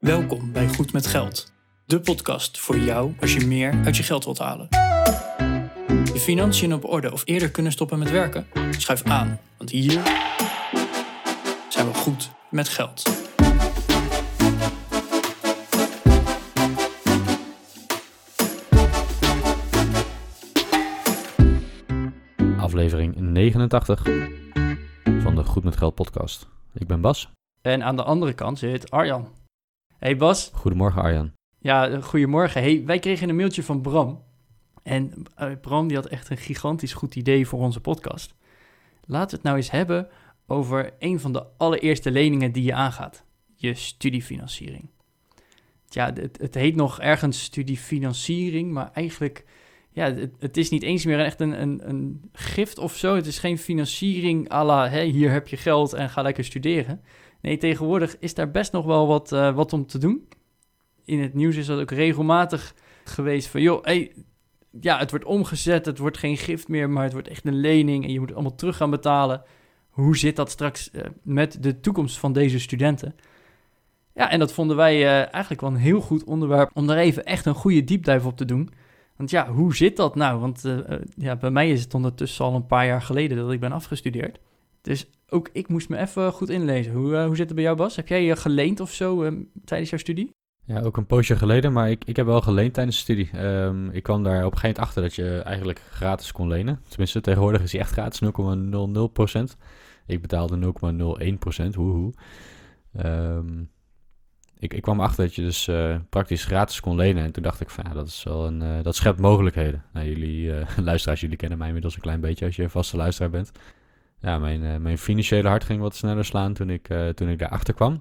Welkom bij Goed met Geld, de podcast voor jou als je meer uit je geld wilt halen. Je financiën op orde of eerder kunnen stoppen met werken? Schuif aan, want hier zijn we goed met geld. Aflevering 89 van de Goed met Geld podcast. Ik ben Bas. En aan de andere kant zit Arjan. Hey Bas. Goedemorgen Arjan. Ja, goedemorgen. Hey, wij kregen een mailtje van Bram. En uh, Bram die had echt een gigantisch goed idee voor onze podcast. Laten we het nou eens hebben over een van de allereerste leningen die je aangaat. Je studiefinanciering. Ja, het, het heet nog ergens studiefinanciering, maar eigenlijk ja, het, het, is niet eens meer echt een, een, een gift of zo. Het is geen financiering à la, hier heb je geld en ga lekker studeren. Nee, tegenwoordig is daar best nog wel wat, uh, wat om te doen. In het nieuws is dat ook regelmatig geweest van, joh, hey, ja, het wordt omgezet, het wordt geen gift meer, maar het wordt echt een lening en je moet allemaal terug gaan betalen. Hoe zit dat straks uh, met de toekomst van deze studenten? Ja, en dat vonden wij uh, eigenlijk wel een heel goed onderwerp om daar even echt een goede diepduif op te doen. Want ja, hoe zit dat nou? Want ja, bij mij is het ondertussen al een paar jaar geleden dat ik ben afgestudeerd. Dus ook ik moest me even goed inlezen. Hoe, uh, hoe zit het bij jou, Bas? Heb jij geleend of zo uh, tijdens jouw studie? Ja, ook een poosje geleden, maar ik, ik heb wel geleend tijdens de studie. Um, ik kwam daar op een gegeven moment achter dat je eigenlijk gratis kon lenen. Tenminste, tegenwoordig is hij echt gratis, 0,00%. Ik betaalde 0,01%, hoehoe. Um, ik, ik kwam achter dat je dus uh, praktisch gratis kon lenen. En toen dacht ik van ja, dat is wel een. Uh, dat schept mogelijkheden. Nou, jullie uh, luisteraars, jullie kennen mij inmiddels een klein beetje als je vaste luisteraar bent. Ja, mijn, mijn financiële hart ging wat sneller slaan toen ik, toen ik daarachter kwam.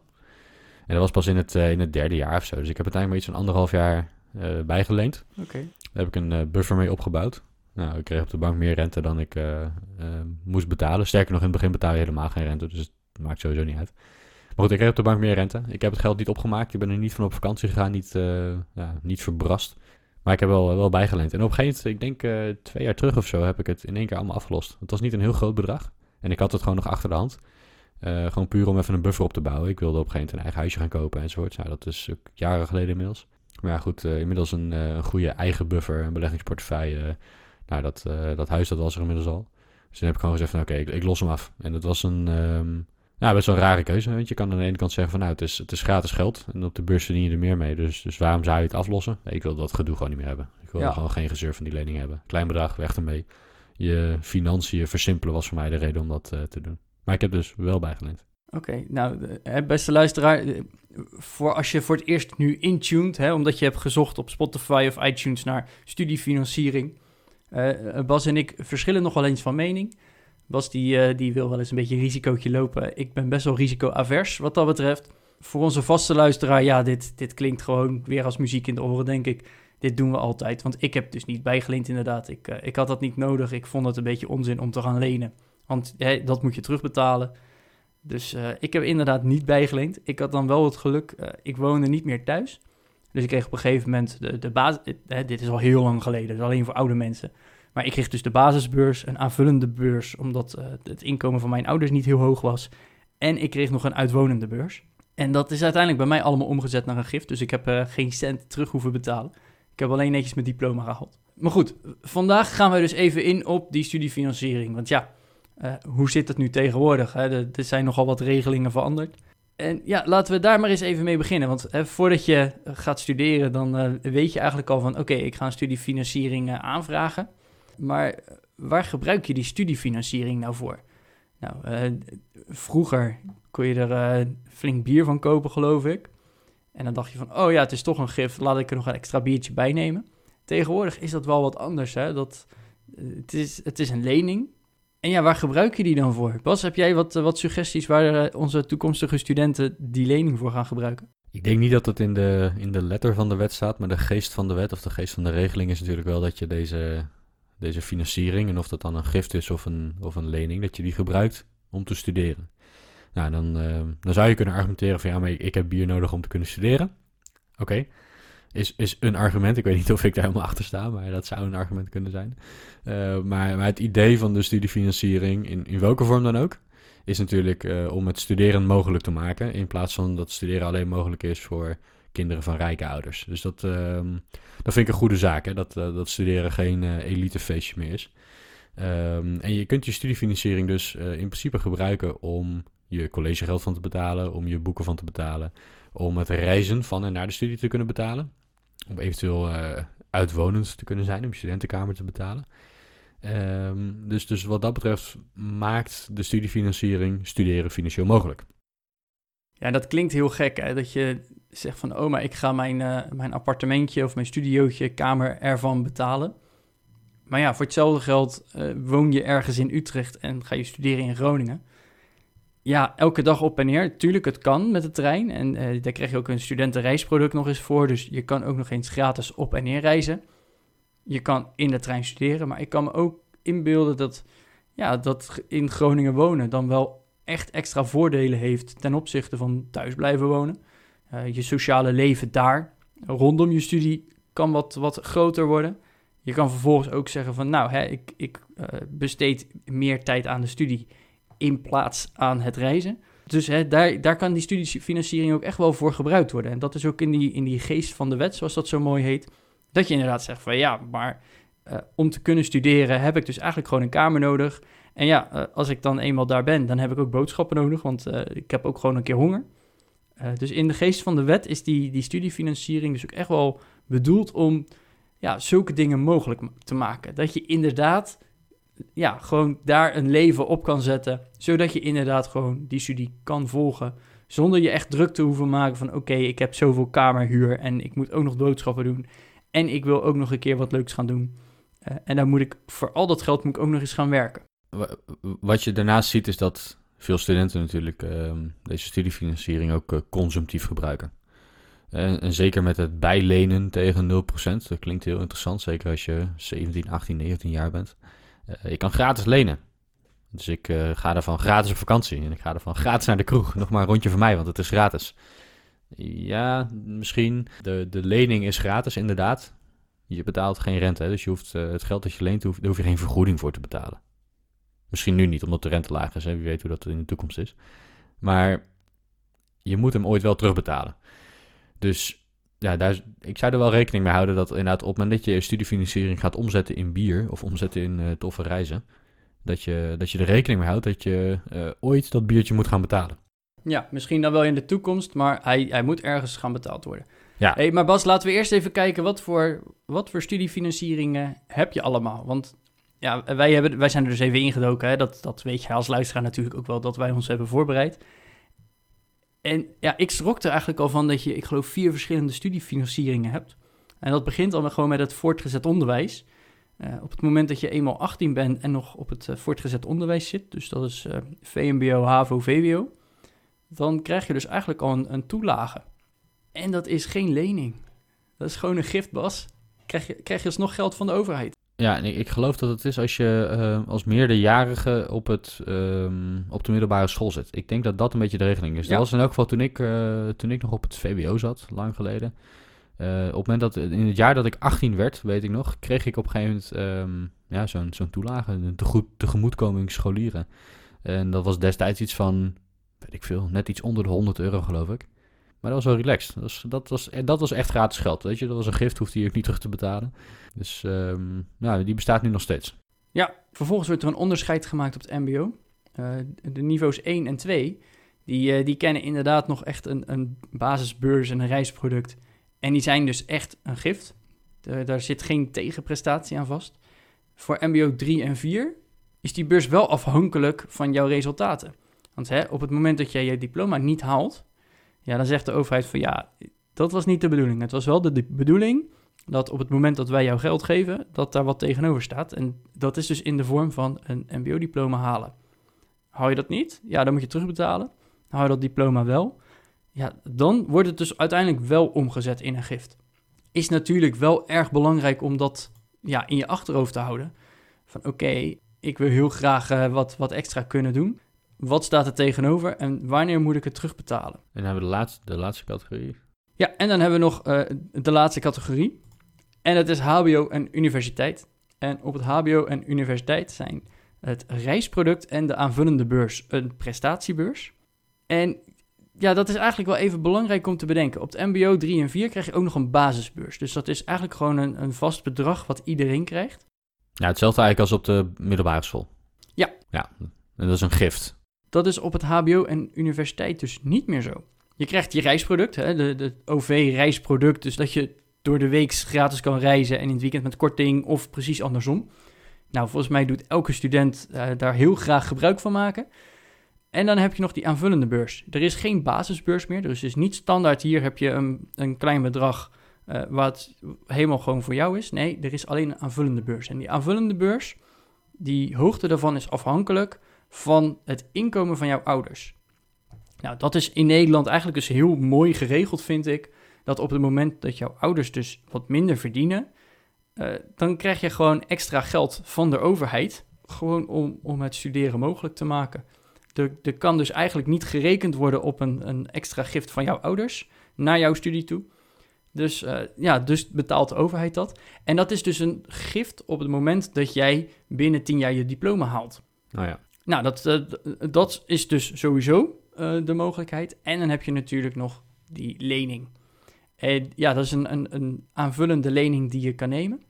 En dat was pas in het, in het derde jaar of zo. Dus ik heb uiteindelijk maar iets van anderhalf jaar bijgeleend. Okay. Daar heb ik een buffer mee opgebouwd. Nou, ik kreeg op de bank meer rente dan ik moest betalen. Sterker nog, in het begin betaal je helemaal geen rente. Dus het maakt sowieso niet uit. Maar goed, ik heb op de bank meer rente. Ik heb het geld niet opgemaakt. Ik ben er niet van op vakantie gegaan, niet, uh, ja, niet verbrast. Maar ik heb wel, wel bijgeleend. En op een gegeven moment, ik denk uh, twee jaar terug of zo, heb ik het in één keer allemaal afgelost. Het was niet een heel groot bedrag. En ik had het gewoon nog achter de hand. Uh, gewoon puur om even een buffer op te bouwen. Ik wilde op een gegeven moment een eigen huisje gaan kopen enzovoort. Nou, dat is jaren geleden inmiddels. Maar ja, goed, inmiddels een, een, goede eigen buffer, een beleggingsportefeuille. nou, dat, dat huis dat was er inmiddels al. Dus toen heb ik gewoon gezegd van oké, okay, ik, ik, los hem af. En dat was een... Um, ja, best wel een rare keuze. Want je kan aan de ene kant zeggen van nou, het is, het is gratis geld. En op de beurs verdien je er meer mee. Dus, dus waarom zou je het aflossen? Ik wil dat gedoe gewoon niet meer hebben. Ik wil ja. gewoon geen gezeur van die lening hebben. Klein bedrag, weg ermee. Je financiën versimpelen was voor mij de reden om dat uh, te doen. Maar ik heb dus wel bijgeleend. Oké, nou, beste luisteraar, voor als je voor het eerst nu intuned, hè, omdat je hebt gezocht op Spotify of iTunes naar studiefinanciering. Uh, Bas en ik verschillen nog eens van mening. Bas die, die wil wel eens een beetje een risicootje lopen. Ik ben best wel risico-avers wat dat betreft. Voor onze vaste luisteraar, ja, dit, dit klinkt gewoon weer als muziek in de oren, denk ik. Dit doen we altijd, want ik heb dus niet bijgeleend inderdaad. Ik, uh, ik had dat niet nodig. Ik vond het een beetje onzin om te gaan lenen. Want dat moet je terugbetalen. Dus uh, ik heb inderdaad niet bijgeleend. Ik had dan wel het geluk, ik woonde niet meer thuis. Dus ik kreeg op een gegeven moment de, de basis... dit is al heel lang geleden, dus alleen voor oude mensen maar ik kreeg dus de basisbeurs, een aanvullende beurs, omdat het inkomen van mijn ouders niet heel hoog was. En ik kreeg nog een uitwonende beurs. En dat is uiteindelijk bij mij allemaal omgezet naar een gift. Dus ik heb geen cent terug hoeven betalen. Ik heb alleen netjes mijn diploma gehaald. Maar goed, vandaag gaan we dus even in op die studiefinanciering. Want ja, uh, hoe zit het nu tegenwoordig? Hè? Er, zijn nogal wat regelingen veranderd. En ja, laten we daar maar eens even mee beginnen. Want hè, voordat je gaat studeren, dan weet je eigenlijk al van... oké, ik ga een studiefinanciering aanvragen. Maar waar gebruik je die studiefinanciering nou voor? Nou, vroeger kon je er flink bier van kopen, geloof ik. En dan dacht je van, oh ja, het is toch een gift, laat ik er nog een extra biertje bij nemen. Tegenwoordig is dat wel wat anders, hè. Dat, uh, het, is, het is een lening. En ja, waar gebruik je die dan voor? Bas, heb jij wat, wat suggesties waar onze toekomstige studenten die lening voor gaan gebruiken? Ik denk niet dat het in de, in de letter van de wet staat, maar de geest van de wet of de geest van de regeling is natuurlijk wel dat je deze deze financiering, en of dat dan een gift is of een, of een lening, dat je die gebruikt om te studeren. Nou, dan, uh, dan zou je kunnen argumenteren van ja, maar ik heb bier nodig om te kunnen studeren. Oké, is, is een argument. Ik weet niet of ik daar helemaal achter sta, maar dat zou een argument kunnen zijn. Uh, maar, maar het idee van de studiefinanciering, in, in welke vorm dan ook, is natuurlijk eh, om het studeren mogelijk te maken. In plaats van dat studeren alleen mogelijk is voor kinderen van rijke ouders. Dus dat, ehm, dat vind ik een goede zaak, hè? Dat, dat studeren geen uh, elitefeestje meer is. Um, en je kunt je studiefinanciering dus in principe gebruiken om je collegegeld van te betalen, om je boeken van te betalen, om het reizen van en naar de studie te kunnen betalen, om eventueel uitwonend te kunnen zijn, om je studentenkamer te betalen. Um, dus, dus wat dat betreft maakt de studiefinanciering studeren financieel mogelijk. Ja, dat klinkt heel gek, hè? dat je zegt van, oh, maar ik ga mijn, uh, mijn appartementje of mijn studiootje, kamer ervan betalen. Maar ja, voor hetzelfde geld uh, woon je ergens in Utrecht en ga je studeren in Groningen. Ja, elke dag op en neer. Tuurlijk, het kan met de trein. En uh, daar krijg je ook een studentenreisproduct nog eens voor. Dus je kan ook nog eens gratis op en neer reizen je kan in de trein studeren, maar ik kan me ook inbeelden dat, ja, dat in Groningen wonen dan wel echt extra voordelen heeft ten opzichte van thuis blijven wonen. Uh, je sociale leven daar rondom je studie kan wat, wat groter worden. Je kan vervolgens ook zeggen van nou, hè, ik, ik uh, besteed meer tijd aan de studie in plaats aan het reizen. Dus hè, daar, daar kan die studiefinanciering ook echt wel voor gebruikt worden. En dat is ook in die, in die geest van de wet, zoals dat zo mooi heet. Dat je inderdaad zegt van ja, maar uh, om te kunnen studeren heb ik dus eigenlijk gewoon een kamer nodig. En ja, uh, als ik dan eenmaal daar ben, dan heb ik ook boodschappen nodig, want uh, ik heb ook gewoon een keer honger. dus in de geest van de wet is die, die studiefinanciering dus ook echt wel bedoeld om ja, zulke dingen mogelijk te maken. Dat je inderdaad ja, gewoon daar een leven op kan zetten, zodat je inderdaad gewoon die studie kan volgen. Zonder je echt druk te hoeven maken van oké, ik heb zoveel kamerhuur en ik moet ook nog boodschappen doen. En ik wil ook nog een keer wat leuks gaan doen. Uh, en dan moet ik voor al dat geld moet ik ook nog eens gaan werken. Wat je daarnaast ziet is dat veel studenten natuurlijk uh, deze studiefinanciering ook uh, consumptief gebruiken. En, en, zeker met het bijlenen tegen 0%. Dat klinkt heel interessant, zeker als je 17, 18, 19 jaar bent. Je kan gratis lenen. Dus ik ga ervan gratis op vakantie. En ik ga ervan gratis naar de kroeg. Nog maar een rondje voor mij, want het is gratis. Ja, misschien. De, de lening is gratis, inderdaad. Je betaalt geen rente, dus je hoeft, uh, het geld dat je leent, hoef, daar hoef je geen vergoeding voor te betalen. Misschien nu niet, omdat de rente laag is. Hè? Wie weet hoe dat in de toekomst is. Maar je moet hem ooit wel terugbetalen. Dus ja, daar, ik zou er wel rekening mee houden dat inderdaad op het moment dat je je studiefinanciering gaat omzetten in bier of omzetten in uh, toffe reizen, dat je, dat je er rekening mee houdt dat je uh, ooit dat biertje moet gaan betalen. Ja, misschien dan wel in de toekomst, maar hij, hij moet ergens gaan betaald worden. Ja. Hey, maar Bas, laten we eerst even kijken wat voor, wat voor studiefinancieringen heb je allemaal? Want ja, wij, hebben, wij zijn er dus even ingedoken. Hè? Dat, dat weet je als luisteraar natuurlijk ook wel, dat wij ons hebben voorbereid. En ja, ik schrok er eigenlijk al van dat je, ik geloof, vier verschillende studiefinancieringen hebt. En dat begint al gewoon met het voortgezet onderwijs. Uh, op het moment dat je eenmaal 18 bent en nog op het uh, voortgezet onderwijs zit, dus dat is uh, VMBO, HAVO, VWO, dan krijg je dus eigenlijk al een, een toelage. En dat is geen lening. Dat is gewoon een gift, Bas. Krijg je, krijg je alsnog geld van de overheid. Ja, en ik, geloof dat het is als je uh, als meerderjarige op, het, um, op de middelbare school zit. Ik denk dat dat een beetje de regeling is. Ja. Dat was in elk geval toen ik, uh, toen ik nog op het VWO zat, lang geleden. Uh, op het moment dat, in het jaar dat ik 18 werd, weet ik nog, kreeg ik op een gegeven moment um, ja, zo'n zo'n toelage, een tegoed, tegemoetkoming scholieren. En dat was destijds iets van weet ik veel, net iets onder de 100 euro geloof ik. Maar dat was wel relaxed. Dat was, dat was, dat was echt gratis geld, weet je. Dat was een gift, hoefde je ook niet terug te betalen. Dus um, nou, die bestaat nu nog steeds. Ja, vervolgens wordt er een onderscheid gemaakt op het mbo. Uh, de niveaus 1 en 2, die, uh, die kennen inderdaad nog echt een, een basisbeurs en een reisproduct. En die zijn dus echt een gift. Daar zit geen tegenprestatie aan vast. Voor mbo 3 en 4 is die beurs wel afhankelijk van jouw resultaten. Want hè, op het moment dat jij je diploma niet haalt, ja, dan zegt de overheid van ja, dat was niet de bedoeling. Het was wel de, bedoeling dat op het moment dat wij jou geld geven, dat daar wat tegenover staat. En dat is dus in de vorm van een MBO-diploma halen. Hou je dat niet? Ja, dan moet je terugbetalen. Hou je dat diploma wel? Ja, dan wordt het dus uiteindelijk wel omgezet in een gift. Is natuurlijk wel erg belangrijk om dat ja, in je achterhoofd te houden. Van oké, ik wil heel graag uh, wat, wat extra kunnen doen. Wat staat er tegenover en wanneer moet ik het terugbetalen? En dan hebben we de laatste, de laatste categorie. Ja, en dan hebben we nog uh, de laatste categorie. En dat is HBO en universiteit. En op het HBO en universiteit zijn het reisproduct en de aanvullende beurs een prestatiebeurs. En ja, dat is eigenlijk wel even belangrijk om te bedenken. Op het MBO 3 en 4 krijg je ook nog een basisbeurs. Dus dat is eigenlijk gewoon een, een vast bedrag wat iedereen krijgt. Ja, hetzelfde eigenlijk als op de middelbare school. Ja. Ja, en dat is een gift. Dat is op het HBO en universiteit dus niet meer zo. Je krijgt je reisproduct, hè, de, de OV-reisproduct, dus dat je door de week gratis kan reizen en in het weekend met korting of precies andersom. Nou, volgens mij doet elke student uh, daar heel graag gebruik van maken. En dan heb je nog die aanvullende beurs. Er is geen basisbeurs meer, dus het is niet standaard. Hier heb je een, een klein bedrag uh, wat helemaal gewoon voor jou is. Nee, er is alleen een aanvullende beurs. En die aanvullende beurs, die hoogte daarvan is afhankelijk van het inkomen van jouw ouders. Nou, dat is in Nederland eigenlijk dus heel mooi geregeld, vind ik. Dat op het moment dat jouw ouders dus wat minder verdienen, uh, dan krijg je gewoon extra geld van de overheid. Gewoon om, om het studeren mogelijk te maken. Er, kan dus eigenlijk niet gerekend worden op een, een extra gift van jouw ouders naar jouw studie toe. Dus uh, ja, dus betaalt de overheid dat. En dat is dus een gift op het moment dat jij binnen 10 jaar je diploma haalt. Nou ja. Nou, dat, uh, dat is dus sowieso uh, de mogelijkheid. En dan heb je natuurlijk nog die lening. En ja, dat is een, een, een aanvullende lening die je kan nemen.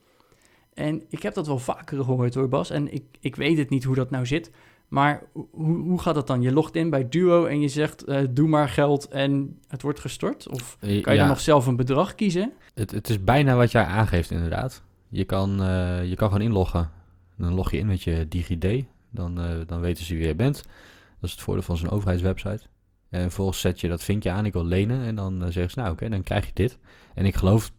En ik heb dat wel vaker gehoord hoor, Bas. En ik, ik weet het niet hoe dat nou zit. Maar hoe, hoe gaat dat dan? Je logt in bij Duo en je zegt: uh, doe maar geld en het wordt gestort? Of kan je ja. dan nog zelf een bedrag kiezen? Het, het is bijna wat jij aangeeft, inderdaad. Je kan, uh, je kan gewoon inloggen. Dan log je in met je DigiD. Dan, uh, dan weten ze wie je bent. Dat is het voordeel van zo'n overheidswebsite. En vervolgens zet je dat vinkje aan, ik wil lenen. En dan zeggen ze: Nou, oké, okay, dan krijg je dit. En ik geloof,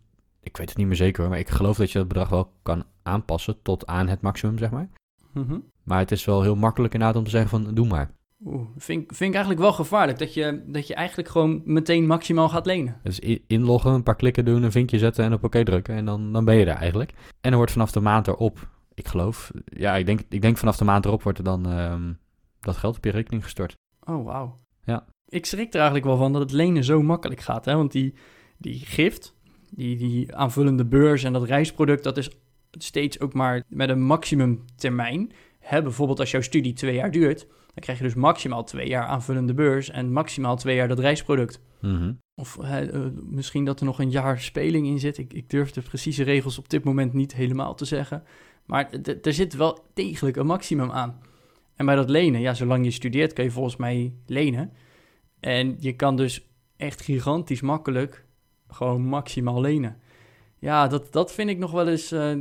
ik weet het niet meer zeker hoor, maar ik geloof dat je dat bedrag wel kan aanpassen tot aan het maximum, zeg maar. Mm -hmm. Maar het is wel heel makkelijk inderdaad om te zeggen van doe maar. Oeh, vind, vind ik eigenlijk wel gevaarlijk dat je, dat je eigenlijk gewoon meteen maximaal gaat lenen. Dus inloggen, een paar klikken doen, een vinkje zetten en op oké drukken en dan, dan ben je er eigenlijk. En er wordt vanaf de maand erop, ik geloof, ja ik denk, ik denk vanaf de maand erop wordt er dan um, dat geld op je rekening gestort. Oh wauw. Ja. Ik schrik er eigenlijk wel van dat het lenen zo makkelijk gaat. Hè? Want die, die gift, die, die aanvullende beurs en dat reisproduct, dat is steeds ook maar met een maximum termijn. Hè, bijvoorbeeld als jouw studie twee jaar duurt, dan krijg je dus maximaal twee jaar aanvullende beurs en maximaal twee jaar dat reisproduct. Mm -hmm. Of hè, uh, misschien dat er nog een jaar speling in zit. Ik, ik durf de precieze regels op dit moment niet helemaal te zeggen. Maar er zit wel degelijk een maximum aan. En bij dat lenen, ja, zolang je studeert, kan je volgens mij lenen. En je kan dus echt gigantisch makkelijk gewoon maximaal lenen. Ja, dat, dat vind ik nog wel eens uh,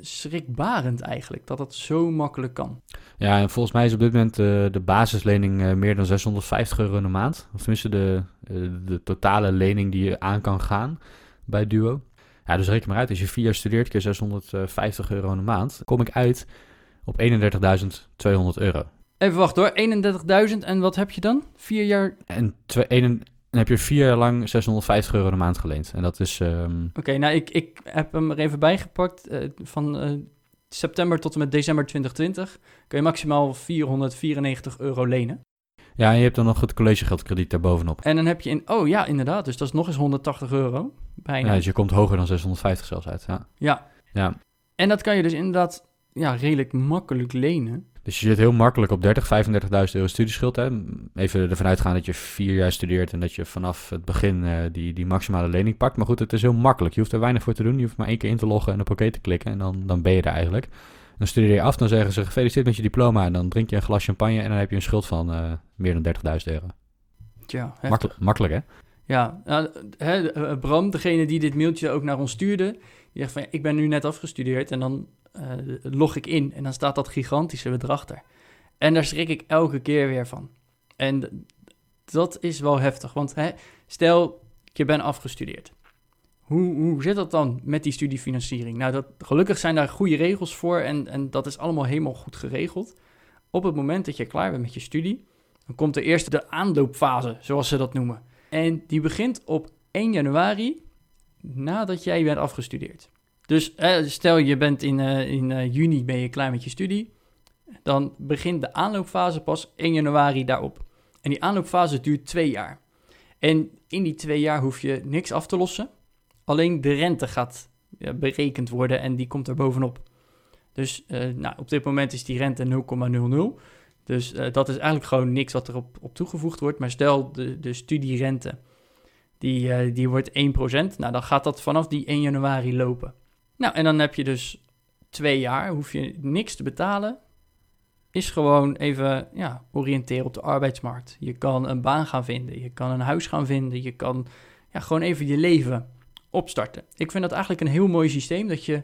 schrikbarend eigenlijk, dat dat zo makkelijk kan. Ja, en volgens mij is op dit moment uh, de basislening uh, meer dan 650 euro in maand. Of tenminste de, de totale lening die je aan kan gaan bij Duo. Ja, dus reken maar uit, als je vier jaar studeert keer 650 euro in de maand, kom ik uit op 31.200 euro. Even wachten hoor, 31.000 en wat heb je dan? Vier jaar? En twee, een, dan heb je vier jaar lang 650 euro de maand geleend. En dat is... Um... Oké, okay, nou ik, ik heb hem er even bijgepakt. Uh, van uh, september tot en met december 2020 kun je maximaal 494 euro lenen. Ja, en je hebt dan nog het collegegeldkrediet daarbovenop. En dan heb je in... Oh ja, inderdaad. Dus dat is nog eens 180 euro. Bijna. Ja, dus je komt hoger dan 650 zelfs uit. Ja. Ja. ja. En dat kan je dus inderdaad ja, redelijk makkelijk lenen. Dus je zit heel makkelijk op 30, 35.000 euro studieschuld. Hè? Even ervan uitgaan dat je vier jaar studeert en dat je vanaf het begin uh, die, die maximale lening pakt. Maar goed, het is heel makkelijk. Je hoeft er weinig voor te doen. Je hoeft maar één keer in te loggen en op oké te klikken en dan, dan ben je er eigenlijk. Dan studeer je af, dan zeggen ze gefeliciteerd met je diploma en dan drink je een glas champagne en dan heb je een schuld van uh, meer dan 30.000 euro. Tja, Makkelijk, makkelijk hè? Ja, nou, hè, Bram, degene die dit mailtje ook naar ons stuurde, die zegt van ik ben nu net afgestudeerd en dan uh, log ik in en dan staat dat gigantische bedrag er. En daar schrik ik elke keer weer van. En dat is wel heftig, want stel je bent afgestudeerd. Hoe, hoe zit dat dan met die studiefinanciering? Nou, dat, gelukkig zijn daar goede regels voor en, en dat is allemaal helemaal goed geregeld. Op het moment dat je klaar bent met je studie, dan komt er eerst de aanloopfase, zoals ze dat noemen. En die begint op 1 januari nadat jij bent afgestudeerd. Dus eh, stel je bent in, uh, in uh, juni ben je klaar met je studie. Dan begint de aanloopfase pas 1 januari daarop. En die aanloopfase duurt twee jaar. En in die twee jaar hoef je niks af te lossen. Alleen de rente gaat berekend worden en die komt er bovenop. Dus uh, nou, op dit moment is die rente 0,00. Dus uh, dat is eigenlijk gewoon niks wat erop op toegevoegd wordt. Maar stel de, de studierente, die, uh, die wordt 1%. Nou, dan gaat dat vanaf die 1 januari lopen. Nou, en dan heb je dus twee jaar, hoef je niks te betalen. Is gewoon even ja, oriënteren op de arbeidsmarkt. Je kan een baan gaan vinden, je kan een huis gaan vinden, je kan ja, gewoon even je leven opstarten. Ik vind dat eigenlijk een heel mooi systeem dat je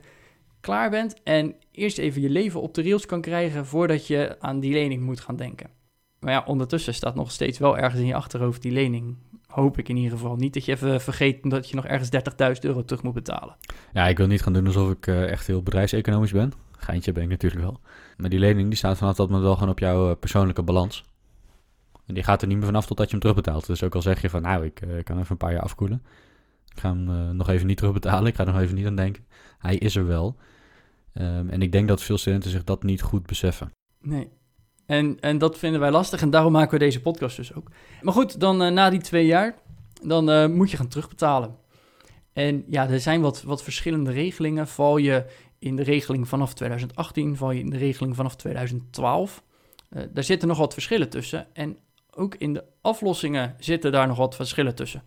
klaar bent en eerst even je leven op de rails kan krijgen voordat je aan die lening moet gaan denken. Maar ja, ondertussen staat nog steeds wel ergens in je achterhoofd die lening. Hoop ik in ieder geval. Niet dat je even vergeet dat je nog ergens 30.000 euro terug moet betalen. Ja, ik wil niet gaan doen alsof ik uh, echt heel bedrijfseconomisch ben. Geintje ben ik natuurlijk wel. Maar die lening die staat vanaf dat moment wel gewoon op jouw uh, persoonlijke balans. En die gaat er niet meer vanaf totdat je hem terugbetaalt. Dus ook al zeg je van nou, ik uh, kan even een paar jaar afkoelen. Ik ga hem nog even niet terugbetalen. Ik ga er nog even niet aan denken. Hij is er wel. Um, en ik denk dat veel studenten zich dat niet goed beseffen. Nee. En, en dat vinden wij lastig en daarom maken we deze podcast dus ook. Maar goed, dan uh, na die twee jaar, dan uh, moet je gaan terugbetalen. En ja, er zijn wat, wat verschillende regelingen. Val je in de regeling vanaf 2018, val je in de regeling vanaf 2012. Uh, daar zitten nog wat verschillen tussen. En ook in de aflossingen zitten daar nog wat verschillen tussen.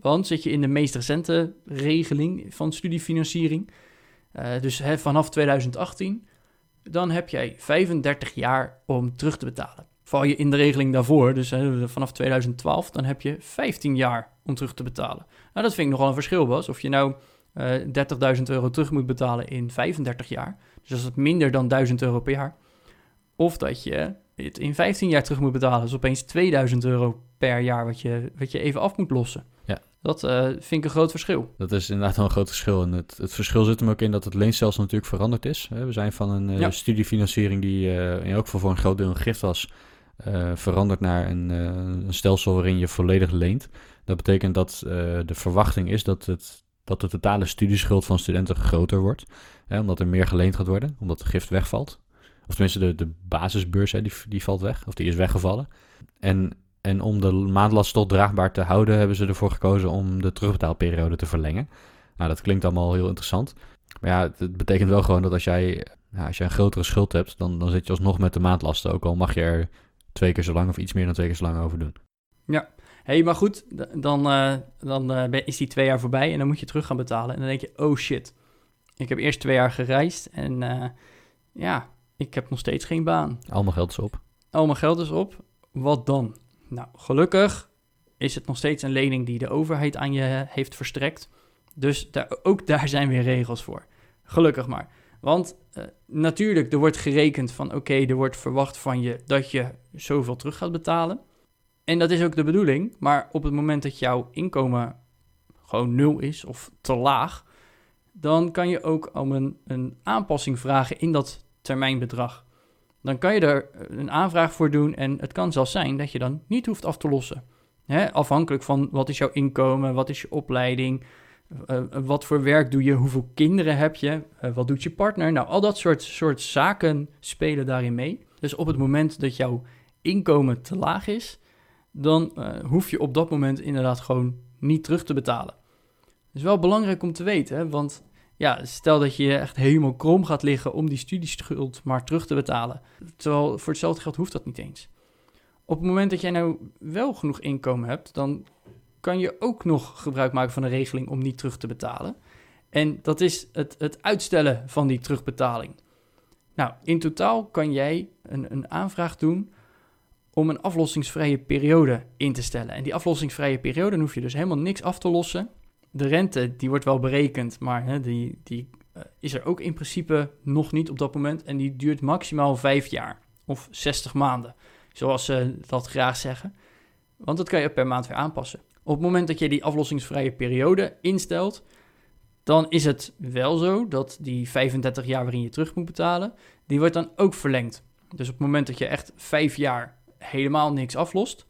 Want zit je in de meest recente regeling van studiefinanciering, uh, dus hè, vanaf 2018, dan heb jij 35 jaar om terug te betalen. Val je in de regeling daarvoor, dus hè, vanaf 2012, dan heb je 15 jaar om terug te betalen. Nou, dat vind ik nogal een verschil, Bas. Of je nou uh, 30.000 euro terug moet betalen in 35 jaar, dus dat is minder dan 1000 euro per jaar. Of dat je het in 15 jaar terug moet betalen, dus opeens 2000 euro per jaar wat je, wat je even af moet lossen. Ja. Dat uh, vind ik een groot verschil. Dat is inderdaad wel een groot verschil. En het, het verschil zit hem ook in dat het leenstelsel natuurlijk veranderd is. We zijn van een uh, ja. studiefinanciering die uh, in elk geval voor een groot deel een gift was, veranderd naar een, een, stelsel waarin je volledig leent. Dat betekent dat de verwachting is dat, het, dat de totale studieschuld van studenten groter wordt. Hè, omdat er meer geleend gaat worden, omdat de gift wegvalt. Of tenminste, de, de basisbeurs hè, die, die valt weg, of die is weggevallen. En en om de maandlast tot draagbaar te houden, hebben ze ervoor gekozen om de terugbetaalperiode te verlengen. Nou, dat klinkt allemaal heel interessant. Maar ja, het betekent wel gewoon dat als jij, als jij een grotere schuld hebt, dan, dan zit je alsnog met de maandlasten. Ook al mag je er twee keer zo lang of iets meer dan twee keer zo lang over doen. Ja, hey, maar goed, dan, uh, dan uh, is die twee jaar voorbij en dan moet je terug gaan betalen. En dan denk je, oh shit, ik heb eerst twee jaar gereisd en uh, ja, ik heb nog steeds geen baan. Al mijn geld is op. Al mijn geld is op. Wat dan? Nou, gelukkig is het nog steeds een lening die de overheid aan je heeft verstrekt. Dus daar, ook daar zijn weer regels voor. Gelukkig maar. Want uh, natuurlijk, er wordt gerekend van oké, er wordt verwacht van je dat je zoveel terug gaat betalen. En dat is ook de bedoeling. Maar op het moment dat jouw inkomen gewoon nul is of te laag, dan kan je ook om een, een aanpassing vragen in dat termijnbedrag dan kan je er een aanvraag voor doen en het kan zelfs zijn dat je dan niet hoeft af te lossen. Hè? Afhankelijk van wat is jouw inkomen, wat is je opleiding, uh, wat voor werk doe je, hoeveel kinderen heb je, uh, wat doet je partner. Nou, al dat soort, soort zaken spelen daarin mee. Dus op het moment dat jouw inkomen te laag is, dan hoef je op dat moment inderdaad gewoon niet terug te betalen. Dat is wel belangrijk om te weten, want ja, stel dat je echt helemaal krom gaat liggen om die studieschuld maar terug te betalen. Terwijl voor hetzelfde geld hoeft dat niet eens. Op het moment dat jij nou wel genoeg inkomen hebt, dan kan je ook nog gebruik maken van een regeling om niet terug te betalen. En dat is het, het uitstellen van die terugbetaling. Nou, in totaal kan jij een, een aanvraag doen om een aflossingsvrije periode in te stellen. En die aflossingsvrije periode dan hoef je dus helemaal niks af te lossen de rente, die wordt wel berekend, maar hè, die, die uh, is er ook in principe nog niet op dat moment. En die duurt maximaal vijf jaar of 60 maanden, zoals ze dat graag zeggen. Want dat kan je per maand weer aanpassen. Op het moment dat je die aflossingsvrije periode instelt, dan is het wel zo dat die 35 jaar waarin je terug moet betalen, die wordt dan ook verlengd. Dus op het moment dat je echt vijf jaar helemaal niks aflost,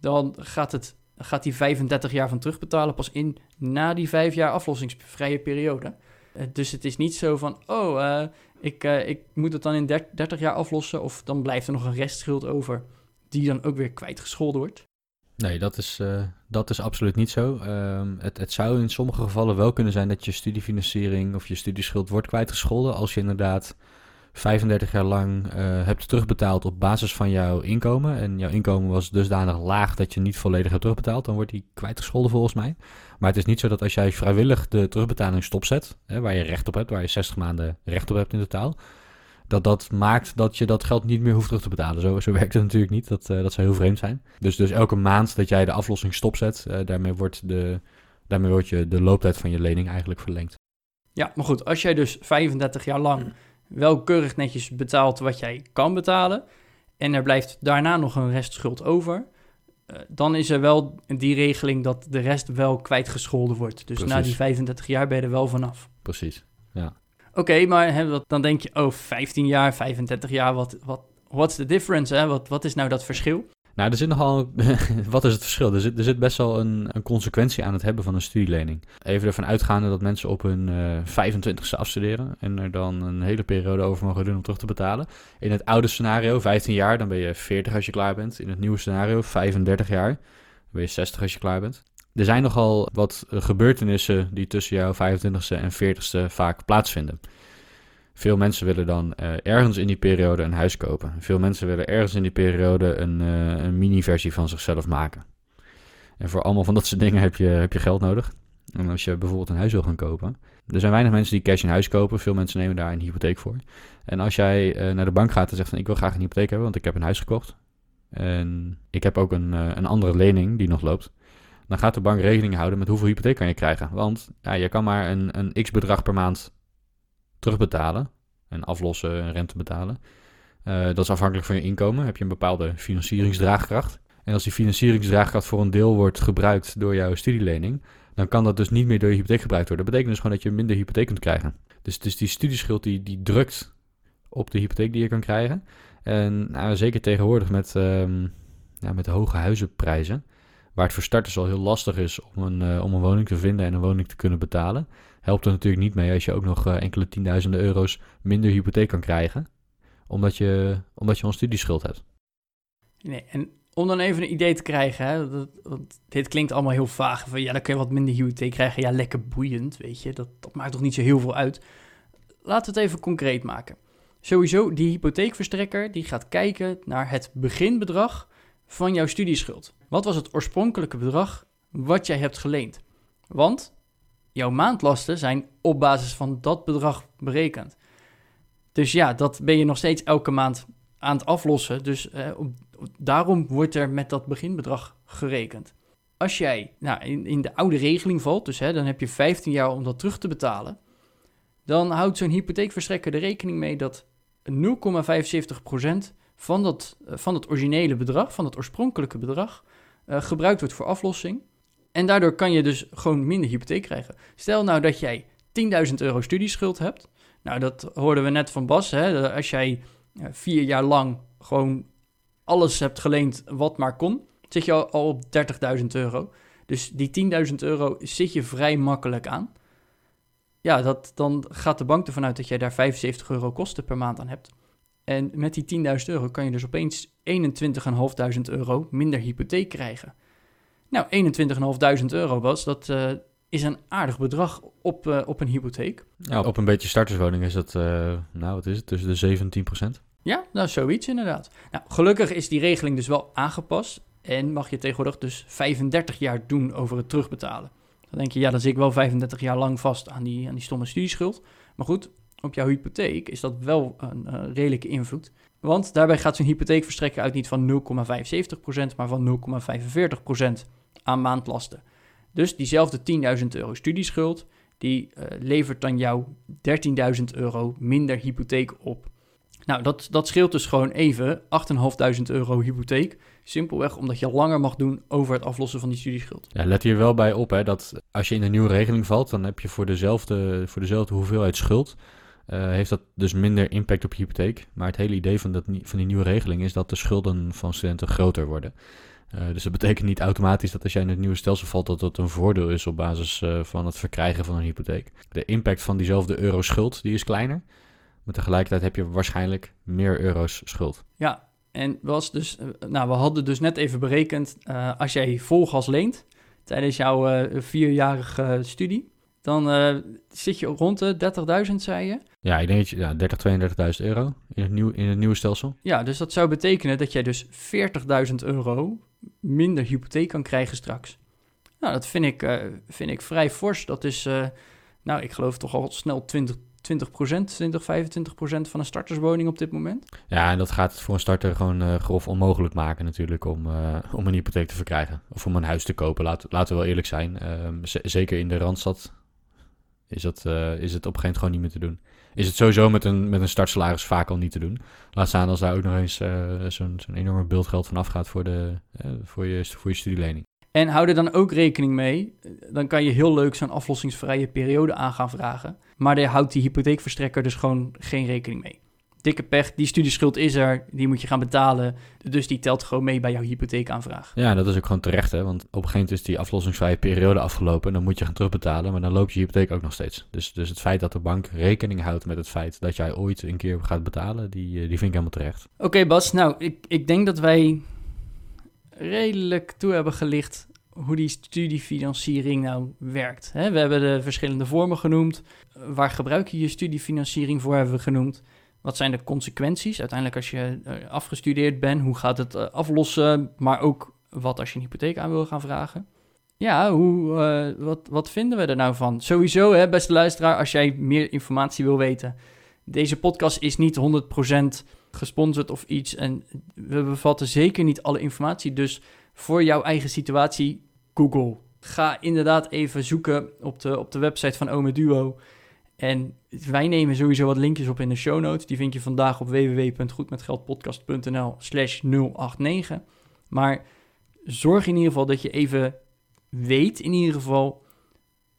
dan gaat het gaat die 35 jaar van terugbetalen pas in na die vijf jaar aflossingsvrije periode. Uh, dus het is niet zo van, oh, uh, ik, uh, ik moet het dan in 30 jaar aflossen of dan blijft er nog een restschuld over die dan ook weer kwijtgescholden wordt. Nee, dat is, dat is absoluut niet zo. Um, het, het zou in sommige gevallen wel kunnen zijn dat je studiefinanciering of je studieschuld wordt kwijtgescholden als je inderdaad 35 jaar lang uh, hebt terugbetaald op basis van jouw inkomen. En jouw inkomen was dusdanig laag dat je niet volledig hebt terugbetaald. Dan wordt die kwijtgescholden volgens mij. Maar het is niet zo dat als jij vrijwillig de terugbetaling stopzet, hè, waar je recht op hebt, waar je 60 maanden recht op hebt in totaal, dat dat maakt dat je dat geld niet meer hoeft terug te betalen. Zo, zo werkt het natuurlijk niet. Dat, uh, dat zou heel vreemd zijn. Dus, dus elke maand dat jij de aflossing stopzet, uh, daarmee, wordt de, daarmee wordt je de looptijd van je lening eigenlijk verlengd. Ja, maar goed, als jij dus 35 jaar lang wel keurig netjes betaalt wat jij kan betalen. En er blijft daarna nog een restschuld over. Uh, dan is er wel die regeling dat de rest wel kwijtgescholden wordt. Dus Precies. na die 35 jaar ben je er wel vanaf. Precies, ja. Oké, okay, maar hè, dan denk je, oh, 15 jaar, 35 jaar, wat, wat, what's the difference? Hè? Wat, wat is nou dat verschil? Nou, er zit nogal. wat is het verschil? Er zit, er zit best wel een, een consequentie aan het hebben van een studielening. Even ervan uitgaande dat mensen op hun uh, eh, 25ste afstuderen. en er dan een hele periode over mogen doen om terug te betalen. In het oude scenario, 15 jaar, dan ben je 40 als je klaar bent. In het nieuwe scenario, 35 jaar, dan ben je 60 als je klaar bent. Er zijn nogal wat gebeurtenissen die tussen jouw 25ste en 40ste vaak plaatsvinden. Veel mensen willen dan uh, ergens in die periode een huis kopen. Veel mensen willen ergens in die periode een, uh, een mini-versie van zichzelf maken. En voor allemaal van dat soort dingen heb je, heb je geld nodig. En als je bijvoorbeeld een huis wil gaan kopen. Er zijn weinig mensen die cash een huis kopen. Veel mensen nemen daar een hypotheek voor. En als jij uh, naar de bank gaat en zegt van ik wil graag een hypotheek hebben, want ik heb een huis gekocht. En ik heb ook een, een andere lening die nog loopt. Dan gaat de bank rekening houden met hoeveel hypotheek kan je krijgen. Want ja, je kan maar een, een x bedrag per maand terugbetalen en aflossen en rente betalen. Uh, dat is afhankelijk van je inkomen. Heb je een bepaalde financieringsdraagkracht. En als die financieringsdraagkracht voor een deel wordt gebruikt door jouw studielening, dan kan dat dus niet meer door je hypotheek gebruikt worden. Dat betekent dus gewoon dat je minder hypotheek kunt krijgen. Dus, dus die studieschuld die, die drukt op de hypotheek die je kan krijgen. En nou, zeker tegenwoordig met, um, ja, met hoge huizenprijzen, waar het voor starters al heel lastig is om een, uh, om een woning te vinden en een woning te kunnen betalen, helpt er natuurlijk niet mee als je ook nog uh, enkele tienduizenden euro's minder hypotheek kan krijgen, omdat je, omdat je een studieschuld hebt. Nee, en om dan even een idee te krijgen, hè, dat, dit klinkt allemaal heel vaag. Van, ja, dan kun je wat minder hypotheek krijgen. Ja, lekker boeiend, weet je. Dat, dat maakt toch niet zo heel veel uit. Laten we het even concreet maken. Sowieso, die hypotheekverstrekker die gaat kijken naar het beginbedrag van jouw studieschuld. Wat was het oorspronkelijke bedrag wat jij hebt geleend? Want jouw maandlasten zijn op basis van dat bedrag berekend. Dus ja, dat ben je nog steeds elke maand aan het aflossen. Dus eh, daarom wordt er met dat beginbedrag gerekend. Als jij nou, in, in de oude regeling valt, dus hè, dan heb je 15 jaar om dat terug te betalen, dan houdt zo'n hypotheekverstrekker er rekening mee dat 0,75% van dat, uh, van het originele bedrag, van het oorspronkelijke bedrag, uh, gebruikt wordt voor aflossing. En daardoor kan je dus gewoon minder hypotheek krijgen. Stel nou dat jij 10.000 euro studieschuld hebt. Nou, dat hoorden we net van Bas. Hè? Als jij uh, vier jaar lang gewoon alles hebt geleend wat maar kon, zit je al, op 30.000 euro. Dus die 10.000 euro zit je vrij makkelijk aan. Ja, dat, dan gaat de bank ervan uit dat jij daar 75 euro kosten per maand aan hebt. En met die 10.000 euro kan je dus opeens 21.500 euro minder hypotheek krijgen. Nou, 21.500 euro was, dat uh, is een aardig bedrag op, uh, op een hypotheek. Ja, op een beetje starterswoning is dat, uh, nou wat is het, tussen de 17% Ja, nou zoiets inderdaad. Nou, gelukkig is die regeling dus wel aangepast en mag je tegenwoordig dus 35 jaar doen over het terugbetalen. Dan denk je, ja, dan zit ik wel 35 jaar lang vast aan die, aan die stomme studieschuld. Maar goed, op jouw hypotheek is dat wel een uh, redelijke invloed. Want daarbij gaat zo'n hypotheekverstrekker uit niet van 0,75%, maar van 0,45% aan maandlasten. Dus diezelfde 10.000 euro studieschuld, die uh, levert dan jou 13.000 euro minder hypotheek op. Nou, dat, dat scheelt dus gewoon even 8.500 euro hypotheek. Simpelweg omdat je langer mag doen over het aflossen van die studieschuld. Ja, let hier wel bij op hè, dat als je in een nieuwe regeling valt, dan heb je voor dezelfde, voor dezelfde hoeveelheid schuld heeft dat dus minder impact op je hypotheek. Maar het hele idee van, dat, van die nieuwe regeling is dat de schulden van studenten groter worden. Uh, dus dat betekent niet automatisch dat als jij in het nieuwe stelsel valt, dat dat een voordeel is op basis uh, van het verkrijgen van een hypotheek. De impact van diezelfde euro schuld, die is kleiner. Maar tegelijkertijd heb je waarschijnlijk meer euro's schuld. Ja, En was dus, eh, nou, we hadden dus net even berekend, als jij vol gas leent tijdens jouw vierjarige studie, dan uh, zit je rond de 30.000, zei je? Ja, ik denk dat je ja, 30, 32.000 euro in het, nieuw, in het nieuwe stelsel. Ja, dus dat zou betekenen dat jij dus 40.000 euro minder hypotheek kan krijgen straks. Nou, dat vind ik, uh, vind ik vrij fors. Dat is, uh, nou, ik geloof toch al snel 20, 20% 20, 25% van een starterswoning op dit moment. Ja, en dat gaat het voor een starter gewoon uh, grof onmogelijk maken natuurlijk om, om een hypotheek te verkrijgen. Of om een huis te kopen, Laat, laten we wel eerlijk zijn. Zeker in de Randstad is, dat, is het op een gegeven moment gewoon niet meer te doen. Is het sowieso met een, met een startsalaris vaak al niet te doen. Laat staan als daar ook nog eens zo'n zo'n enorme beeldgeld van afgaat voor, de, voor, je, voor je studielening. En hou er dan ook rekening mee, dan kan je heel leuk zo'n aflossingsvrije periode aan gaan vragen. Maar daar houdt die hypotheekverstrekker dus gewoon geen rekening mee. Dikke pech, die studieschuld is er, die moet je gaan betalen. Dus die telt gewoon mee bij jouw hypotheekaanvraag. Ja, dat is ook gewoon terecht, hè? Want op een gegeven moment is die aflossingsvrije periode afgelopen. En dan moet je gaan terugbetalen, maar dan loopt je hypotheek ook nog steeds. Dus, dus het feit dat de bank rekening houdt met het feit dat jij ooit een keer gaat betalen, die, die vind ik helemaal terecht. Oké, Bas. Nou, ik, ik denk dat wij redelijk toe hebben gelicht hoe die studiefinanciering nou werkt. we hebben de verschillende vormen genoemd. Waar gebruik je je studiefinanciering voor, hebben we genoemd. Wat zijn de consequenties uiteindelijk als je eh, afgestudeerd bent? Hoe gaat het eh, aflossen? Maar ook wat als je een hypotheek aan wil gaan vragen. Ja, hoe, uh, wat, wat vinden we er nou van? Sowieso, hè, beste luisteraar, als jij meer informatie wil weten. Deze podcast is niet 100% gesponsord of iets. En we bevatten zeker niet alle informatie. Dus voor jouw eigen situatie, Google. Ga inderdaad even zoeken op de, op de website van Ome Duo. En wij nemen sowieso wat linkjes op in de show notes. Die vind je vandaag op www.goedmetgeldpodcast.nl slash 089. Maar zorg in ieder geval dat je even weet in ieder geval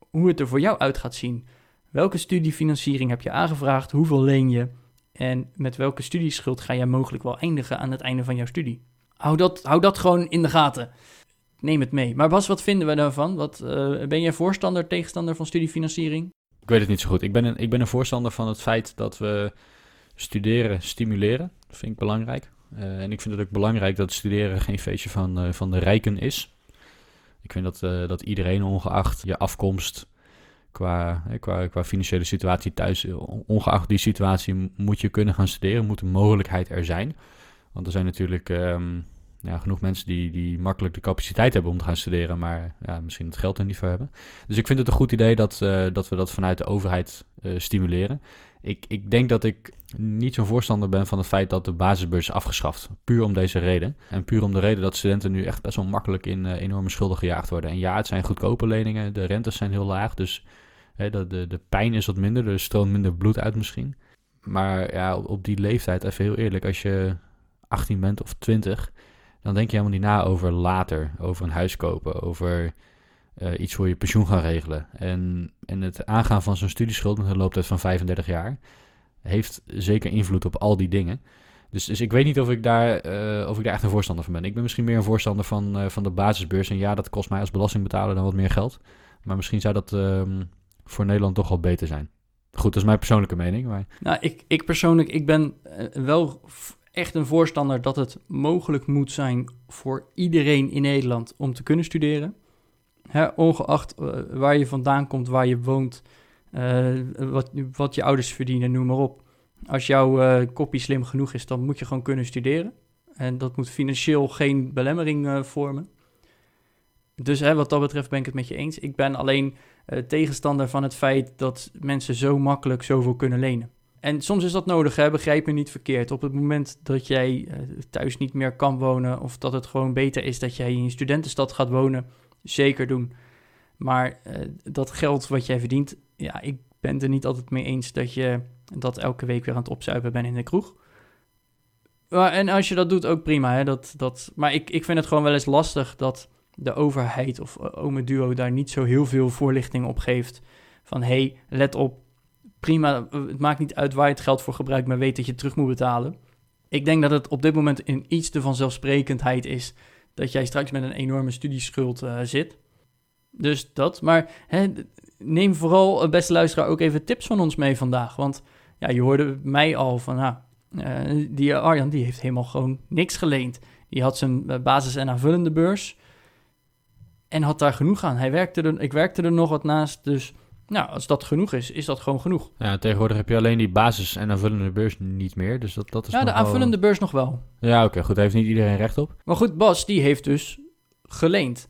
hoe het er voor jou uit gaat zien. Welke studiefinanciering heb je aangevraagd? Hoeveel leen je? En met welke studieschuld ga jij mogelijk wel eindigen aan het einde van jouw studie? Hou dat, hou dat gewoon in de gaten. Neem het mee. Maar Bas, wat vinden we daarvan? Wat, uh, ben jij voorstander, tegenstander van studiefinanciering? Ik weet het niet zo goed. Ik ben een, ik ben een voorstander van het feit dat we studeren stimuleren. Dat vind ik belangrijk. Uh, en ik vind het ook belangrijk dat studeren geen feestje van, uh, van de rijken is. Ik vind dat, dat iedereen, ongeacht je afkomst, qua, qua, qua financiële situatie thuis, ongeacht die situatie, moet je kunnen gaan studeren, moet de mogelijkheid er zijn. Want er zijn natuurlijk um, ja, genoeg mensen die, die makkelijk de capaciteit hebben om te gaan studeren, maar ja, misschien het geld er niet voor hebben. Dus ik vind het een goed idee dat, uh, dat we dat vanuit de overheid uh, stimuleren. Ik, ik denk dat ik niet zo'n voorstander ben van het feit dat de basisbeurs is afgeschaft. Puur om deze reden. En puur om de reden dat studenten nu echt best wel makkelijk in uh, enorme schulden gejaagd worden. En ja, het zijn goedkope leningen, de rentes zijn heel laag, dus hè, de, de, de pijn is wat minder, er stroomt minder bloed uit misschien. Maar ja, op, op die leeftijd, even heel eerlijk, als je 18 bent of 20, dan denk je helemaal niet na over later, over een huis kopen, over uh, iets voor je pensioen gaan regelen. En, en het aangaan van zo'n studieschuld met een looptijd van 35 jaar heeft zeker invloed op al die dingen. Dus, dus ik weet niet of ik, daar, uh, of ik daar echt een voorstander van ben. Ik ben misschien meer een voorstander van, uh, van de basisbeurs. En ja, dat kost mij als belastingbetaler dan wat meer geld. Maar misschien zou dat um, voor Nederland toch wel beter zijn. Goed, dat is mijn persoonlijke mening. Maar... Nou, ik, ik persoonlijk, ik ben wel echt een voorstander dat het mogelijk moet zijn voor iedereen in Nederland om te kunnen studeren. Ongeacht uh, waar je vandaan komt, waar je woont, uh, wat, wat je ouders verdienen, noem maar op. Als jouw uh, kopie slim genoeg is, dan moet je gewoon kunnen studeren. En dat moet financieel geen belemmering vormen. Dus hè, wat dat betreft ben ik het met je eens. Ik ben alleen tegenstander van het feit dat mensen zo makkelijk zoveel kunnen lenen. En soms is dat nodig, hè? begrijp me niet verkeerd. Op het moment dat jij uh, thuis niet meer kan wonen, of dat het gewoon beter is dat jij in je studentenstad gaat wonen, zeker doen. Maar uh, dat geld wat jij verdient, ja, ik ben er niet altijd mee eens dat je dat elke week weer aan het opzuipen bent in de kroeg. En als je dat doet, ook prima. Hè? Dat, dat, maar ik, ik vind het gewoon wel eens lastig dat de overheid of uh, Ome Duo daar niet zo heel veel voorlichting op geeft. Van hé, hey, let op, prima, het maakt niet uit waar je het geld voor gebruikt, maar weet dat je het terug moet betalen. Ik denk dat het op dit moment in iets te vanzelfsprekendheid is dat jij straks met een enorme studieschuld uh, zit. Dus dat, maar hè, neem vooral, uh, beste luisteraar, ook even tips van ons mee vandaag. Want ja, je hoorde mij al van, nou, Uh, die Arjan, die heeft helemaal gewoon niks geleend. Die had zijn basis- en aanvullende beurs en had daar genoeg aan. Hij werkte er, ik werkte er nog wat naast, dus nou, als dat genoeg is, is dat gewoon genoeg. Ja, tegenwoordig heb je alleen die basis- en aanvullende beurs niet meer, dus dat, dat is Ja, de aanvullende beurs nog wel. Ja, oké, goed, daar heeft niet iedereen recht op. Maar goed, Bas, die heeft dus geleend.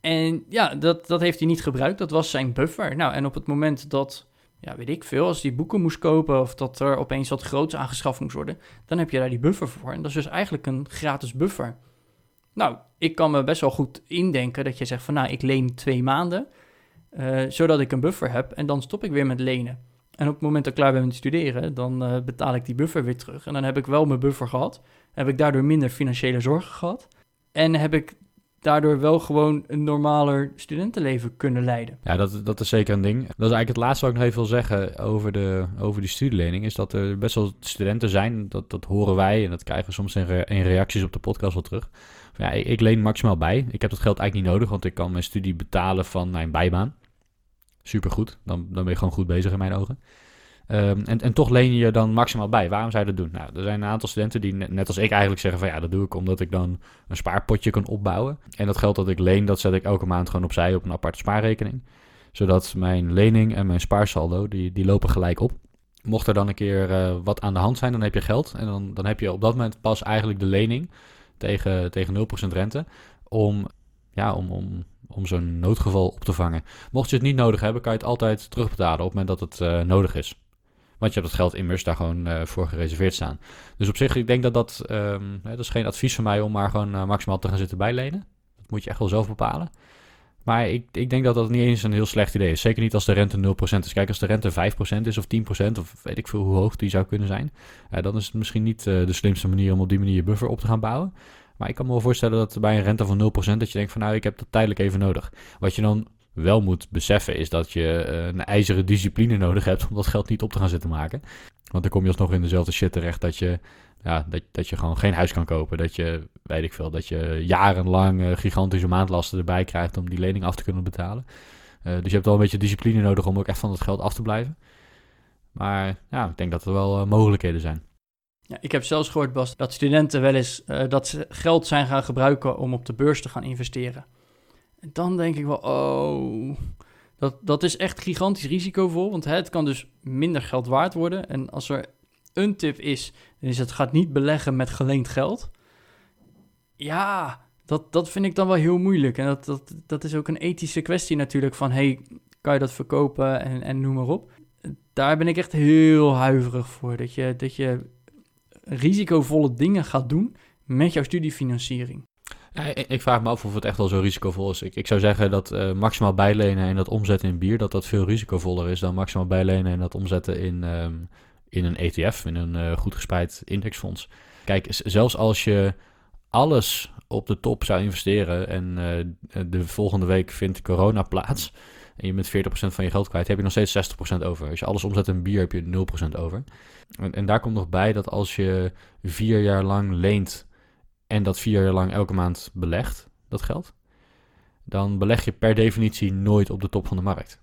En ja, dat, dat heeft hij niet gebruikt, dat was zijn buffer. Nou, en op het moment dat, ja, weet ik veel, als hij boeken moest kopen... of dat er opeens wat groots aangeschaft moest worden... dan heb je daar die buffer voor. En dat is dus eigenlijk een gratis buffer. Nou, ik kan me best wel goed indenken dat je zegt van... nou, ik leen twee maanden... Uh, zodat ik een buffer heb en dan stop ik weer met lenen. En op het moment dat ik klaar ben met studeren, dan uh, betaal ik die buffer weer terug. En dan heb ik wel mijn buffer gehad. Heb ik daardoor minder financiële zorgen gehad. En heb ik daardoor wel gewoon een normaler studentenleven kunnen leiden. Ja, dat, dat is zeker een ding. Dat is eigenlijk het laatste wat ik nog even wil zeggen over, de, over die studielening. Is dat er best wel studenten zijn, dat, dat horen wij en dat krijgen we soms in, in reacties op de podcast wel terug. Ja, ik, leen maximaal bij. Ik heb dat geld eigenlijk niet nodig, want ik kan mijn studie betalen van mijn bijbaan. Supergoed, dan, dan ben je gewoon goed bezig in mijn ogen. Um, en, en toch leen je dan maximaal bij. Waarom zou je dat doen? Nou, er zijn een aantal studenten die net, als ik eigenlijk zeggen van ja, dat doe ik omdat ik dan een spaarpotje kan opbouwen. En dat geld dat ik leen, dat zet ik elke maand gewoon opzij op een aparte spaarrekening. Zodat mijn lening en mijn spaarsaldo, die, die lopen gelijk op. Mocht er dan een keer uh, wat aan de hand zijn, dan heb je geld. En dan, dan heb je op dat moment pas eigenlijk de lening tegen, tegen 0% rente. Om, ja, om, om, om zo'n noodgeval op te vangen. Mocht je het niet nodig hebben, kan je het altijd terugbetalen op het moment dat het uh, nodig is. Want je hebt dat geld immers daar gewoon uh, voor gereserveerd staan. Dus op zich, ik denk dat dat... Um, dat is geen advies van mij om maar gewoon uh, maximaal te gaan zitten bijlenen. Dat moet je echt wel zelf bepalen. Maar ik, ik denk dat dat niet eens een heel slecht idee is. Zeker niet als de rente 0% is. Kijk, als de rente 5% is of 10% of weet ik veel hoe hoog die zou kunnen zijn. Uh, dan is het misschien niet de slimste manier om op die manier je buffer op te gaan bouwen. Maar ik kan me wel voorstellen dat bij een rente van 0% dat je denkt van nou, ik heb dat tijdelijk even nodig. Wat je dan wel moet beseffen is dat je uh, een ijzeren discipline nodig hebt om dat geld niet op te gaan zitten maken. Want dan kom je alsnog in dezelfde shit terecht dat je, ja, dat, dat je gewoon geen huis kan kopen. Dat je, weet ik veel, dat je jarenlang uh, gigantische maandlasten erbij krijgt om die lening af te kunnen betalen. Uh, dus je hebt wel een beetje discipline nodig om ook echt van dat geld af te blijven. Maar ja, ik denk dat er wel mogelijkheden zijn. Ja, ik heb zelfs gehoord, Bas, dat studenten wel eens dat ze geld zijn gaan gebruiken om op de beurs te gaan investeren. En dan denk ik wel, oh, dat, dat is echt gigantisch risicovol. Want het kan dus minder geld waard worden. En als er een tip is, is het gaat niet beleggen met geleend geld. Ja, dat, dat vind ik dan wel heel moeilijk. En dat, dat, dat is ook een ethische kwestie natuurlijk van, hey, kan je dat verkopen en, en noem maar op. Daar ben ik echt heel huiverig voor. Dat je, dat je risicovolle dingen gaat doen met jouw studiefinanciering. Ik vraag me af of het echt wel zo risicovol is. Ik, ik zou zeggen dat uh, maximaal bijlenen en dat omzetten in bier, dat dat veel risicovoller is dan maximaal bijlenen en dat omzetten in, um, in een ETF, in een uh, goed gespreid indexfonds. Kijk, zelfs als je alles op de top zou investeren en uh, de volgende week vindt corona plaats en je bent 40% van je geld kwijt, heb je nog steeds 60% over. Als je alles omzet in bier, heb je 0% over. En, en daar komt nog bij dat als je vier jaar lang leent en dat vier jaar lang elke maand belegt, dat geld, dan beleg je per definitie nooit op de top van de markt.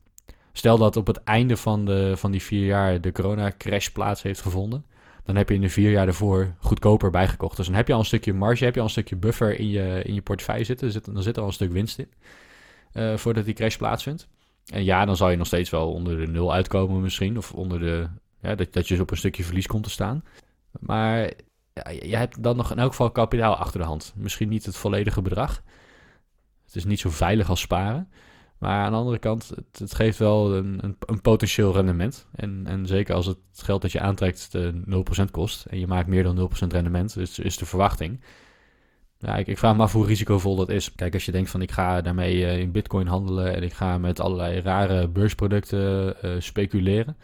Stel dat op het einde van, de, van die vier jaar de corona-crash plaats heeft gevonden, dan heb je in de vier jaar ervoor goedkoper bijgekocht. Dus dan heb je al een stukje marge, heb je al een stukje buffer in je, in je portefeuille zitten. zit, dan zit er al een stuk winst in, uh, voordat die crash plaatsvindt. En ja, dan zal je nog steeds wel onder de nul uitkomen misschien, of onder de, ja, dat, dat je op een stukje verlies komt te staan. Maar ja, je hebt dan nog in elk geval kapitaal achter de hand. Misschien niet het volledige bedrag. Het is niet zo veilig als sparen. Maar aan de andere kant, het, geeft wel een, een, een, potentieel rendement. En, en zeker als het geld dat je aantrekt de 0% kost en je maakt meer dan 0% rendement, dus is de verwachting. Ik, ik, vraag me af hoe risicovol dat is. Kijk, als je denkt van ik ga daarmee uh, in bitcoin handelen en ik ga met allerlei rare beursproducten uh, speculeren.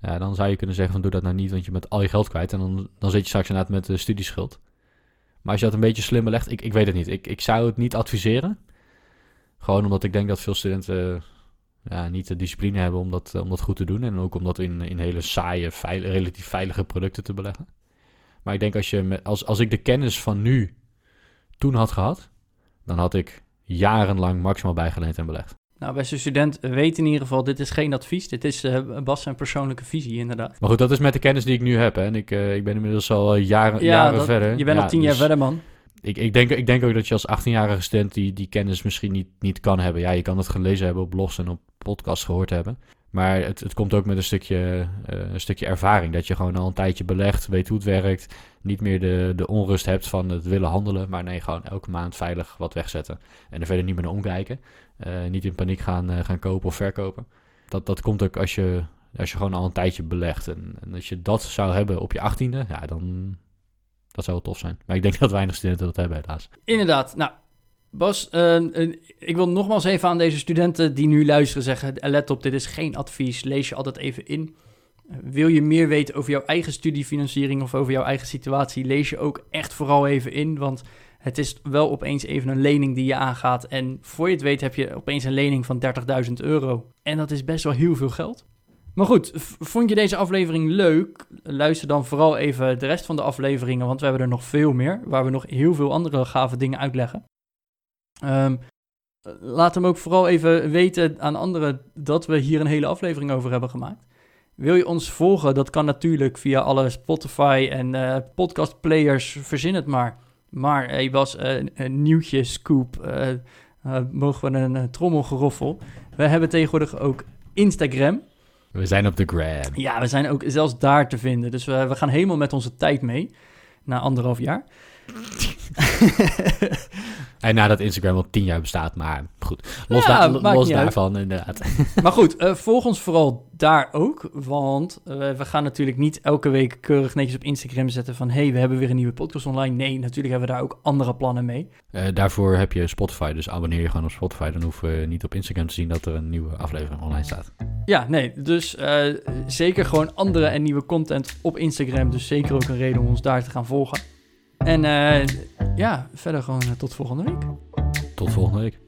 Ja, dan zou je kunnen zeggen van doe dat nou niet, want je bent al je geld kwijt en dan, dan zit je straks inderdaad met de studieschuld. Maar als je dat een beetje slim belegt, ik, ik weet het niet. Ik, ik zou het niet adviseren. Gewoon omdat ik denk dat veel studenten ja, niet de discipline hebben om dat, om dat goed te doen. En ook om dat in, in hele saaie, veil, relatief veilige producten te beleggen. Maar ik denk als, je met, als, als ik de kennis van nu toen had gehad, dan had ik jarenlang maximaal bijgeleend en belegd. Nou, beste student, weet in ieder geval, dit is geen advies. Dit is uh, Bas zijn persoonlijke visie, inderdaad. Maar goed, dat is met de kennis die ik nu heb. Hè. En ik, uh, ik ben inmiddels al jaren, ja, jaren dat, verder. Je bent ja, al tien jaar dus verder, man. Ik, ik, denk, ik denk ook dat je als 18-jarige student die, die kennis misschien niet, niet kan hebben. Ja, je kan het gelezen hebben op blogs en op podcasts gehoord hebben. Maar het, het komt ook met een stukje, uh, een stukje ervaring. Dat je gewoon al een tijdje belegt, weet hoe het werkt. Niet meer de, de onrust hebt van het willen handelen. Maar nee, gewoon elke maand veilig wat wegzetten. En er verder niet meer naar omkijken. Uh, niet in paniek gaan, uh, gaan kopen of verkopen. Dat, dat komt ook als je, als je gewoon al een tijdje belegt. En, en als je dat zou hebben op je achttiende, ja, dan dat zou wel tof zijn. Maar ik denk dat weinig studenten dat hebben, helaas. Inderdaad. Nou, Bas, uh, uh, ik wil nogmaals even aan deze studenten die nu luisteren zeggen... let op, dit is geen advies, lees je altijd even in. Wil je meer weten over jouw eigen studiefinanciering of over jouw eigen situatie... lees je ook echt vooral even in, want het is wel opeens even een lening die je aangaat... en voor je het weet heb je opeens een lening van 30.000 euro. En dat is best wel heel veel geld. Maar goed, vond je deze aflevering leuk? Luister dan vooral even de rest van de afleveringen, want we hebben er nog veel meer, waar we nog heel veel andere gave dingen uitleggen. Um, laat hem ook vooral even weten aan anderen dat we hier een hele aflevering over hebben gemaakt. Wil je ons volgen? Dat kan natuurlijk via alle Spotify en uh, podcast players, verzin het maar. Maar hey Bas, uh, een nieuwtje, scoop, uh, mogen we een trommelgeroffel. We hebben tegenwoordig ook Instagram. We zijn op de gram. Ja, we zijn ook zelfs daar te vinden. Dus we, we gaan helemaal met onze tijd mee. Na anderhalf jaar. en nadat Instagram al tien jaar bestaat, maar goed. Los, ja, da los daarvan, uit. inderdaad. maar goed, uh, volg ons vooral daar ook. Want uh, we gaan natuurlijk niet elke week keurig netjes op Instagram zetten van... hey, we hebben weer een nieuwe podcast online. Nee, natuurlijk hebben we daar ook andere plannen mee. Uh, daarvoor heb je Spotify, dus abonneer je gewoon op Spotify. Dan hoeven we niet op Instagram te zien dat er een nieuwe aflevering online staat. Ja, nee, dus zeker gewoon andere en nieuwe content op Instagram. Dus zeker ook een reden om ons daar te gaan volgen. En uh, ja, verder gewoon uh, tot volgende week. Tot volgende week.